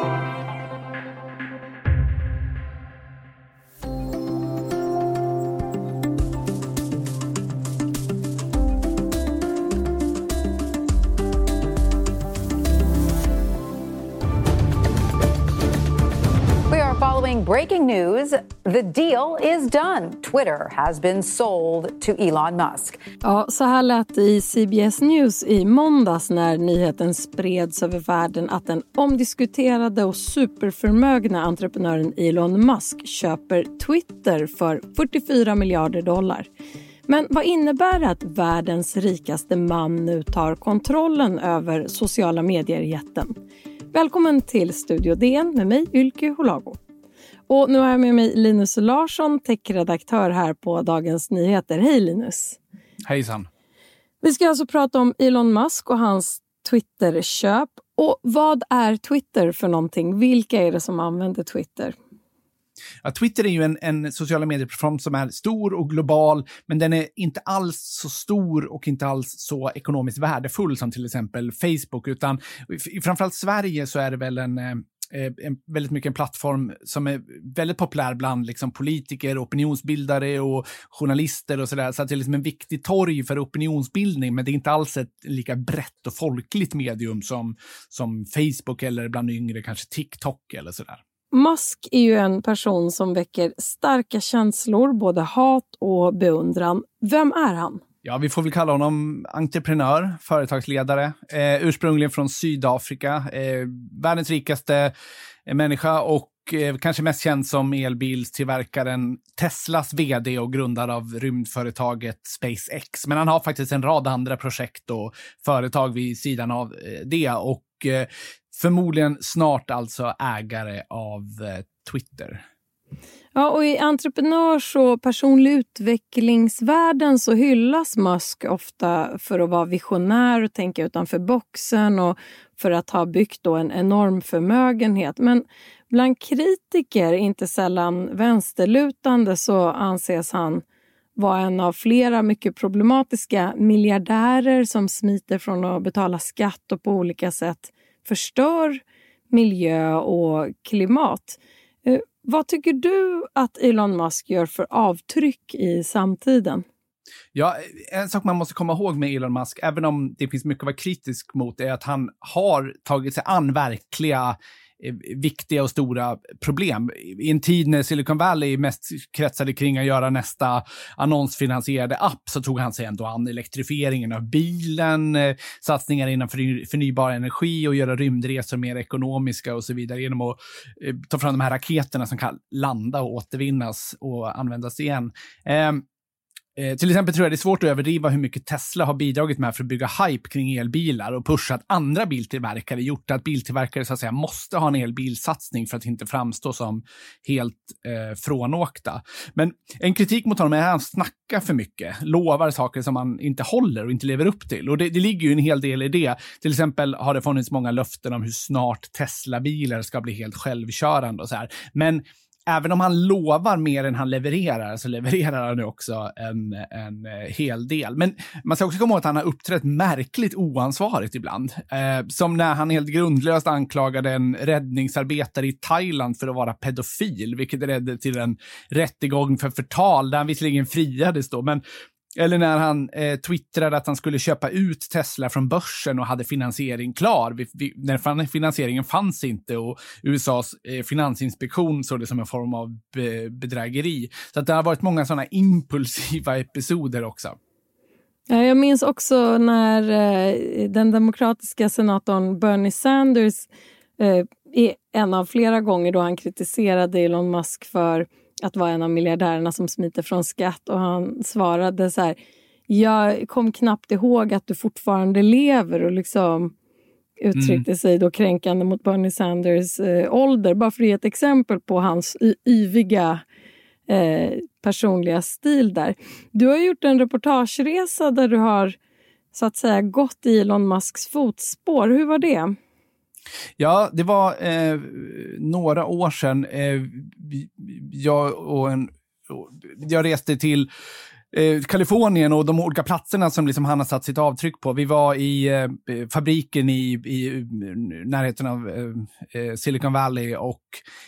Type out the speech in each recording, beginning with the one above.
Thank you. Breaking news. The deal is done. Twitter has been sold to Elon Musk. Ja, så här lät det i CBS News i måndags när nyheten spreds över världen att den omdiskuterade och superförmögna entreprenören Elon Musk köper Twitter för 44 miljarder dollar. Men vad innebär det att världens rikaste man nu tar kontrollen över sociala medier-jätten? Välkommen till Studio DN med mig, Ylke Holago. Och nu har jag med mig Linus Larsson, techredaktör här på Dagens Nyheter. Hej Linus! Hejsan! Vi ska alltså prata om Elon Musk och hans Twitter-köp. Och vad är Twitter för någonting? Vilka är det som använder Twitter? Ja, Twitter är ju en, en sociala medieplattform som är stor och global, men den är inte alls så stor och inte alls så ekonomiskt värdefull som till exempel Facebook, utan i framförallt Sverige så är det väl en eh, Eh, en, väldigt mycket en plattform som är väldigt populär bland liksom, politiker, opinionsbildare och journalister och sådär. Så att det är liksom en viktig torg för opinionsbildning, men det är inte alls ett lika brett och folkligt medium som, som Facebook eller bland yngre kanske TikTok eller sådär. Musk är ju en person som väcker starka känslor, både hat och beundran. Vem är han? Ja, vi får väl kalla honom entreprenör, företagsledare, eh, ursprungligen från Sydafrika, eh, världens rikaste eh, människa och eh, kanske mest känd som elbilstillverkaren Teslas vd och grundare av rymdföretaget SpaceX. Men han har faktiskt en rad andra projekt och företag vid sidan av eh, det och eh, förmodligen snart alltså ägare av eh, Twitter. Ja, och I entreprenörs och personlig utvecklingsvärlden så hyllas Musk ofta för att vara visionär och tänka utanför boxen och för att ha byggt då en enorm förmögenhet. Men bland kritiker, inte sällan vänsterlutande, så anses han vara en av flera mycket problematiska miljardärer som smiter från att betala skatt och på olika sätt förstör miljö och klimat. Vad tycker du att Elon Musk gör för avtryck i samtiden? Ja, en sak man måste komma ihåg med Elon Musk, även om det finns mycket att vara kritisk mot, är att han har tagit sig an verkliga Eh, viktiga och stora problem. I en tid när Silicon Valley mest kretsade kring att göra nästa annonsfinansierade app så tog han sig ändå an elektrifieringen av bilen, eh, satsningar inom förnybar energi och göra rymdresor mer ekonomiska och så vidare genom att eh, ta fram de här raketerna som kan landa och återvinnas och användas igen. Ehm, Eh, till exempel tror jag det är svårt att överdriva hur mycket Tesla har bidragit med för att bygga hype kring elbilar och pushat andra biltillverkare, gjort att biltillverkare så att säga måste ha en elbilsatsning för att inte framstå som helt eh, frånåkta. Men en kritik mot honom är att han snackar för mycket, lovar saker som han inte håller och inte lever upp till. Och det, det ligger ju en hel del i det. Till exempel har det funnits många löften om hur snart Tesla-bilar ska bli helt självkörande och så här. Men även om han lovar mer än han levererar, så levererar han ju också en, en eh, hel del. Men man ska också komma ihåg att han har uppträtt märkligt oansvarigt ibland. Eh, som när han helt grundlöst anklagade en räddningsarbetare i Thailand för att vara pedofil, vilket ledde till en rättegång för förtal, där han visserligen friades då, men eller när han eh, twittrade att han skulle köpa ut Tesla från börsen och hade finansiering klar. Vi, vi, när finansieringen fanns inte och USAs eh, finansinspektion såg det som en form av be, bedrägeri. Så att det har varit många sådana impulsiva episoder också. Jag minns också när eh, den demokratiska senatorn Bernie Sanders eh, en av flera gånger då han kritiserade Elon Musk för att vara en av miljardärerna som smiter från skatt och han svarade så här jag kom knappt ihåg att du fortfarande lever och liksom uttryckte mm. sig då kränkande mot Bernie Sanders eh, ålder. Bara för att ge ett exempel på hans yviga eh, personliga stil där. Du har gjort en reportageresa där du har så att säga gått i Elon Musks fotspår. Hur var det? Ja, det var eh, några år sedan. Eh, jag, och en, jag reste till eh, Kalifornien och de olika platserna som liksom han har satt sitt avtryck på. Vi var i eh, fabriken i, i närheten av eh, eh, Silicon Valley och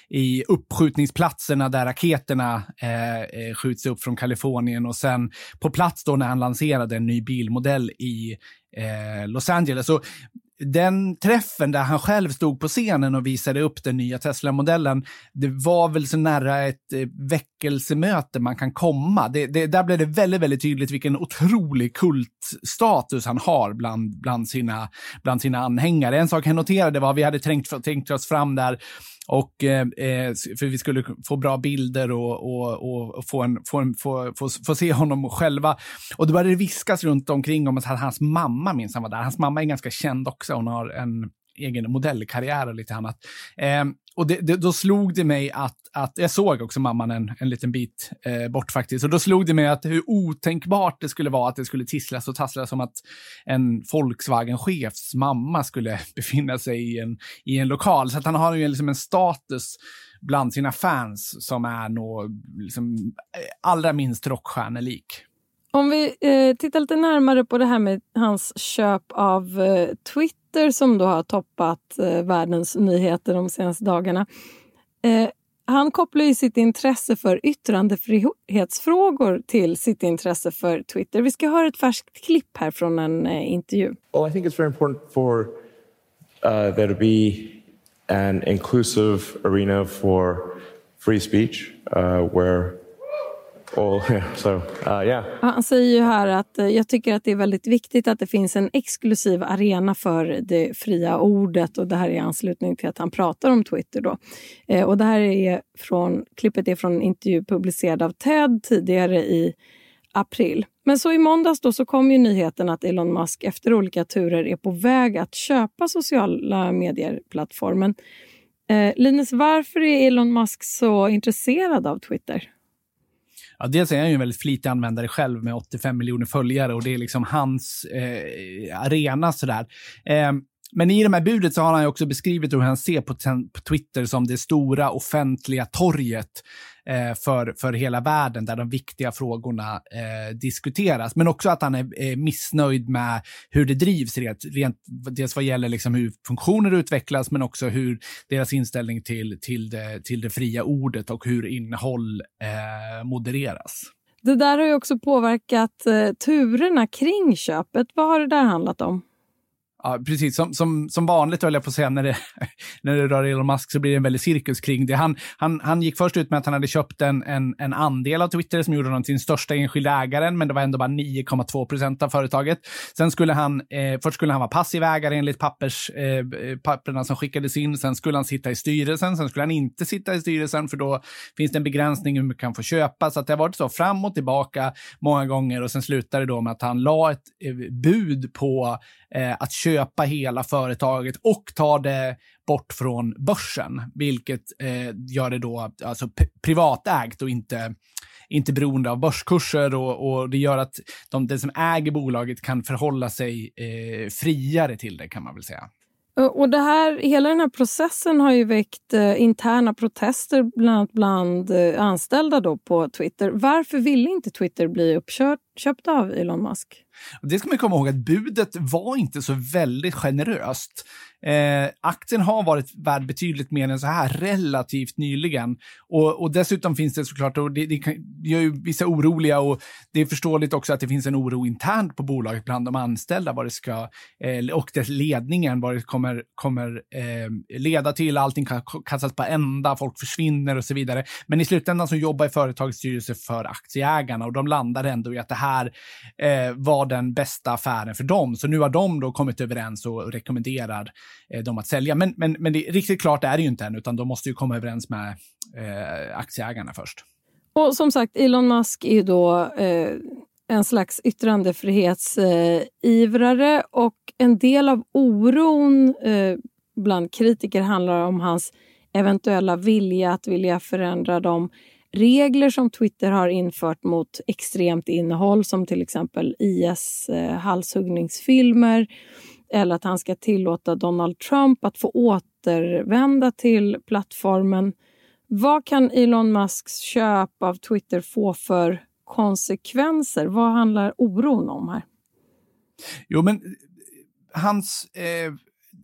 i uppskjutningsplatserna där raketerna eh, eh, skjuts upp från Kalifornien och sen på plats då när han lanserade en ny bilmodell i eh, Los Angeles. Så den träffen där han själv stod på scenen och visade upp den nya Tesla-modellen, det var väl så nära ett eh, väckelsemöte man kan komma. Det, det, där blev det väldigt, väldigt tydligt vilken otrolig kultstatus han har bland, bland, sina, bland sina anhängare. En sak jag noterade var att vi hade tänkt, tänkt oss fram där och, eh, eh, för vi skulle få bra bilder och, och, och få, en, få, en, få, få, få, se honom själva. Och då började det viskas runt omkring om att hans mamma minns han var där. Hans mamma är ganska känd också. Hon har en egen modellkarriär och lite annat. Eh, och det, det, då slog det mig att, att, jag såg också mamman en, en liten bit eh, bort faktiskt, och då slog det mig att hur otänkbart det skulle vara att det skulle tisslas och tasslas som att en Volkswagen-chefs mamma skulle befinna sig i en, i en lokal. Så att han har ju liksom en status bland sina fans som är nog liksom, eh, allra minst rockstjärnelik. Om vi eh, tittar lite närmare på det här med hans köp av eh, Twitter som då har toppat eh, världens nyheter de senaste dagarna. Eh, han kopplar ju sitt intresse för yttrandefrihetsfrågor till sitt intresse för Twitter. Vi ska höra ett färskt klipp här från en eh, intervju. Well, I think it's very important for uh, there to be an inclusive arena for free speech uh, where och, so, uh, yeah. Han säger ju här att eh, jag tycker att det är väldigt viktigt att det finns en exklusiv arena för det fria ordet och det här är i anslutning till att han pratar om Twitter. Då. Eh, och det här är från, klippet är från en intervju publicerad av TED tidigare i april. Men så i måndags då så kom ju nyheten att Elon Musk efter olika turer är på väg att köpa sociala medier-plattformen. Eh, Linus, varför är Elon Musk så intresserad av Twitter? Ja, dels är han ju en väldigt flitig användare själv med 85 miljoner följare och det är liksom hans eh, arena sådär. Eh, men i det här budet så har han ju också beskrivit hur han ser på, på Twitter som det stora offentliga torget Eh, för, för hela världen där de viktiga frågorna eh, diskuteras. Men också att han är, missnöjd med hur det drivs rent, rent dels vad gäller liksom hur funktioner utvecklas men också hur deras inställning till, till, det, till det fria ordet och hur innehåll eh, modereras. Det där har ju också påverkat eh, turerna kring köpet. Vad har det där handlat om? Ja, precis. Som, som, som vanligt, höll jag på att säga, när det, när det rör Elon Musk så blir det en väldig cirkus kring det. Han, han, han gick först ut med att han hade köpt en, en, en andel av Twitter som gjorde honom till den största enskilda ägaren, men det var ändå bara 9,2 procent av företaget. Sen skulle han, eh, först skulle han vara passiv ägare enligt pappers, eh, papperna som skickades in. Sen skulle han sitta i styrelsen. Sen skulle han inte sitta i styrelsen, för då finns det en begränsning hur mycket han får köpa. Så att det har varit så fram och tillbaka många gånger och sen slutade det då med att han la ett eh, bud på eh, att köpa köpa hela företaget och ta det bort från börsen, vilket eh, gör det då alltså privatägt och inte inte beroende av börskurser och, och det gör att de, den som äger bolaget kan förhålla sig eh, friare till det kan man väl säga. Och det här, hela den här processen har ju väckt eh, interna protester bland bland eh, anställda då på Twitter. Varför ville inte Twitter bli uppkört? Köpt av Elon Musk? Det ska man komma ihåg att budet var inte så väldigt generöst. Eh, aktien har varit värd betydligt mer än så här relativt nyligen. Och, och dessutom finns det såklart, och det, det kan, gör ju vissa oroliga och det är förståeligt också att det finns en oro internt på bolaget bland de anställda vad det ska, eh, och dess ledningen, vad det kommer, kommer eh, leda till. Allting kan kastas på ända, folk försvinner och så vidare. Men i slutändan så jobbar företagets styrelse för aktieägarna och de landar ändå i att det här eh, var den bästa affären för dem. Så nu har de då kommit överens och rekommenderar eh, dem att sälja. Men, men, men det, riktigt klart är det ju inte än, utan de måste ju komma överens med eh, aktieägarna först. Och som sagt, Elon Musk är ju då eh, en slags yttrandefrihetsivrare eh, och en del av oron eh, bland kritiker handlar om hans eventuella vilja att vilja förändra de regler som Twitter har infört mot extremt innehåll som till exempel IS eh, halshuggningsfilmer eller att han ska tillåta Donald Trump att få återvända till plattformen. Vad kan Elon Musks köp av Twitter få för konsekvenser. Vad handlar oron om här? Jo, men eh, hans eh,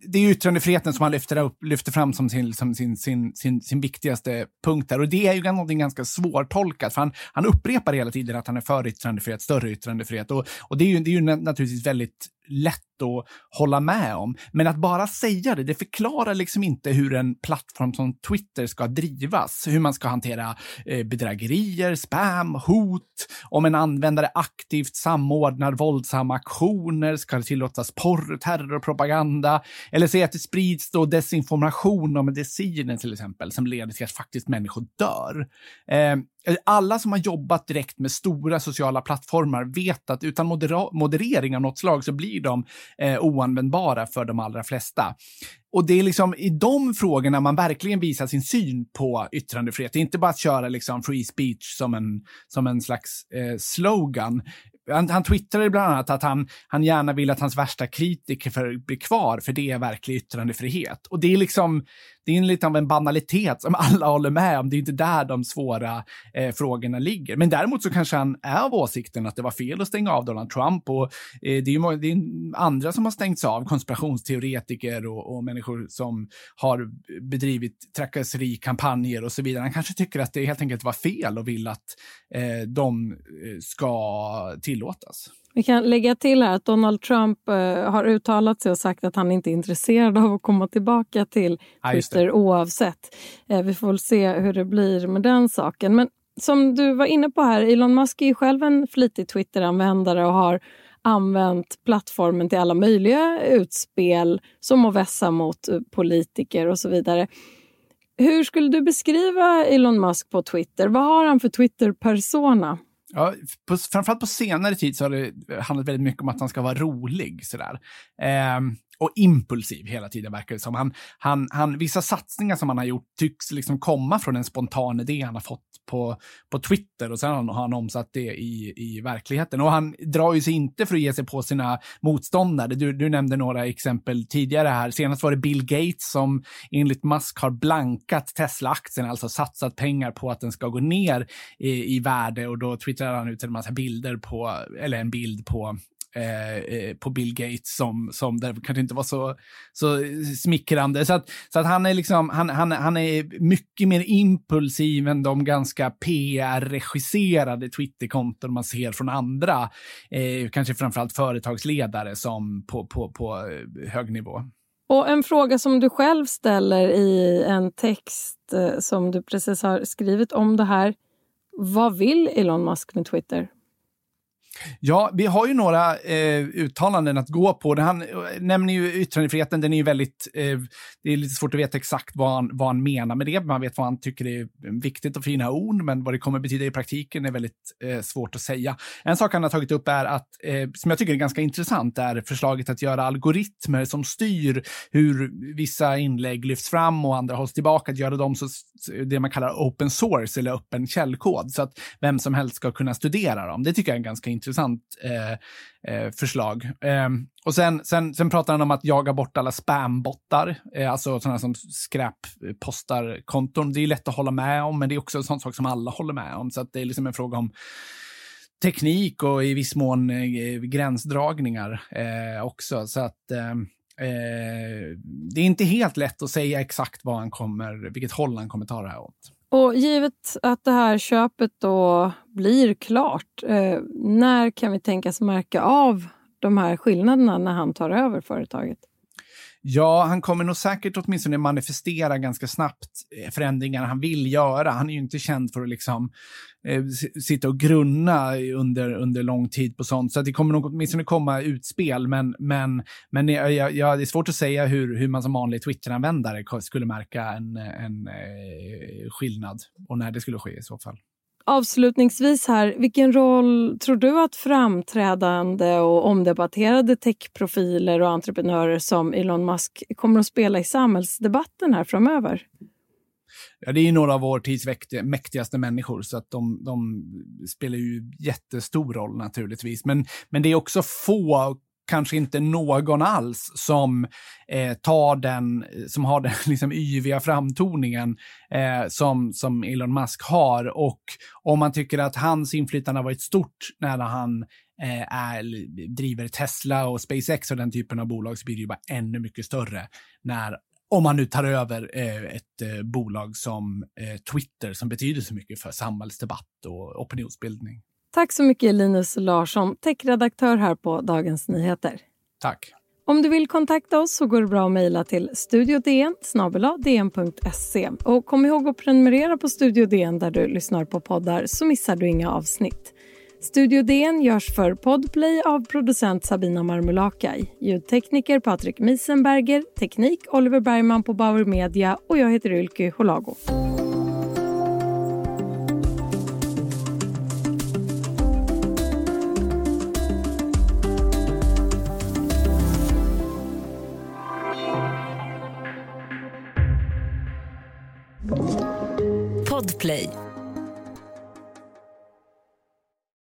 det är yttrandefriheten som han lyfter, upp, lyfter fram som, sin, som sin, sin, sin, sin viktigaste punkt där. Och det är ju någonting ganska svårtolkat, för han, han upprepar hela tiden att han är för yttrandefrihet, större yttrandefrihet. Och, och det är ju, det är ju naturligtvis väldigt lätt att hålla med om. Men att bara säga det, det förklarar liksom inte hur en plattform som Twitter ska drivas. Hur man ska hantera eh, bedrägerier, spam, hot, om en användare aktivt samordnar våldsamma aktioner, ska det tillåtas porr, terrorpropaganda, eller säga att det sprids då desinformation om medicinen till exempel, som leder till att faktiskt människor dör. Eh, alla som har jobbat direkt med stora sociala plattformar vet att utan moderering av något slag så blir de eh, oanvändbara för de allra flesta. Och det är liksom i de frågorna man verkligen visar sin syn på yttrandefrihet. Det är inte bara att köra liksom free speech som en, som en slags eh, slogan, han, han twittrade bland annat att han, han gärna vill att hans värsta kritiker för, blir kvar, för det är verklig yttrandefrihet. Och det är liksom, det är lite av en banalitet som alla håller med om. Det är inte där de svåra eh, frågorna ligger. Men däremot så kanske han är av åsikten att det var fel att stänga av Donald Trump. Och, eh, det, är ju, det är andra som har stängts av, konspirationsteoretiker och, och människor som har bedrivit trakasserikampanjer och så vidare. Han kanske tycker att det helt enkelt var fel och vill att eh, de eh, ska tillåtas. Vi kan lägga till här att Donald Trump eh, har uttalat sig och sagt att han inte är intresserad av att komma tillbaka till Twitter ja, oavsett. Eh, vi får väl se hur det blir med den saken. Men som du var inne på här, Elon Musk är ju själv en flitig Twitter-användare och har använt plattformen till alla möjliga utspel som att vässa mot eh, politiker och så vidare. Hur skulle du beskriva Elon Musk på Twitter? Vad har han för Twitter-persona? Ja, på, framförallt på senare tid så har det eh, handlat väldigt mycket om att han ska vara rolig. Sådär. Eh, och impulsiv hela tiden verkar det som. Han, han, han, vissa satsningar som han har gjort tycks liksom komma från en spontan idé han har fått på, på Twitter och sen har han omsatt det i, i verkligheten. Och han drar ju sig inte för att ge sig på sina motståndare. Du, du nämnde några exempel tidigare här. Senast var det Bill Gates som enligt Musk har blankat Tesla-aktien, alltså satsat pengar på att den ska gå ner i, i värde och då twittrar han ut en massa bilder på, eller en bild på Eh, eh, på Bill Gates som, som där kanske inte var så, så smickrande. Så att, så att han är liksom, han, han, han är mycket mer impulsiv än de ganska PR-regisserade Twitterkonton man ser från andra, eh, kanske framförallt företagsledare som på, på, på eh, hög nivå. Och en fråga som du själv ställer i en text eh, som du precis har skrivit om det här. Vad vill Elon Musk med Twitter? Ja, vi har ju några eh, uttalanden att gå på. Han eh, nämner ju yttrandefriheten, den är ju väldigt... Eh, det är lite svårt att veta exakt vad han, vad han menar med det. Man vet vad han tycker är viktigt och fina ord, men vad det kommer betyda i praktiken är väldigt eh, svårt att säga. En sak han har tagit upp är att, eh, som jag tycker är ganska intressant, är förslaget att göra algoritmer som styr hur vissa inlägg lyfts fram och andra hålls tillbaka, att göra dem så, det man kallar open source eller öppen källkod, så att vem som helst ska kunna studera dem. Det tycker jag är ganska intressant intressant eh, eh, förslag. Eh, och sen, sen, sen pratar han om att jaga bort alla spambottar, eh, alltså sådana som skräppostar konton. Det är lätt att hålla med om, men det är också en sån sak som alla håller med om. Så att det är liksom en fråga om teknik och i viss mån eh, gränsdragningar eh, också. Så att eh, eh, det är inte helt lätt att säga exakt vad han kommer, vilket håll han kommer ta det här åt. Och givet att det här köpet då blir klart, eh, när kan vi tänkas märka av de här skillnaderna när han tar över företaget? Ja, han kommer nog säkert åtminstone manifestera ganska snabbt eh, förändringar han vill göra. Han är ju inte känd för att liksom eh, sitta och grunna under, under lång tid på sånt. Så det kommer nog åtminstone komma utspel. Men, men, men ja, ja, det är svårt att säga hur, hur man som vanlig Twitter-användare skulle märka en, en eh, skillnad och när det skulle ske i så fall. Avslutningsvis här, vilken roll tror du att framträdande och omdebatterade techprofiler och entreprenörer som Elon Musk kommer att spela i samhällsdebatten här framöver? Ja, det är några av vår tids mäktigaste människor, så att de, de spelar ju jättestor roll naturligtvis. Men, men det är också få kanske inte någon alls som eh, tar den, som har den liksom yviga framtoningen eh, som, som Elon Musk har. Och om man tycker att hans inflytande har varit stort när han eh, är, driver Tesla och SpaceX och den typen av bolag så blir det ju bara ännu mycket större när om man nu tar över eh, ett eh, bolag som eh, Twitter som betyder så mycket för samhällsdebatt och opinionsbildning. Tack så mycket Linus Larsson, techredaktör här på Dagens Nyheter. Tack. Om du vill kontakta oss så går det bra att mejla till studiodn dn.se. Och kom ihåg att prenumerera på Studio DN där du lyssnar på poddar så missar du inga avsnitt. Studio DN görs för Podplay av producent Sabina Marmulakai, ljudtekniker Patrik Miesenberger, teknik Oliver Bergman på Bauer Media och jag heter Ylke Holago.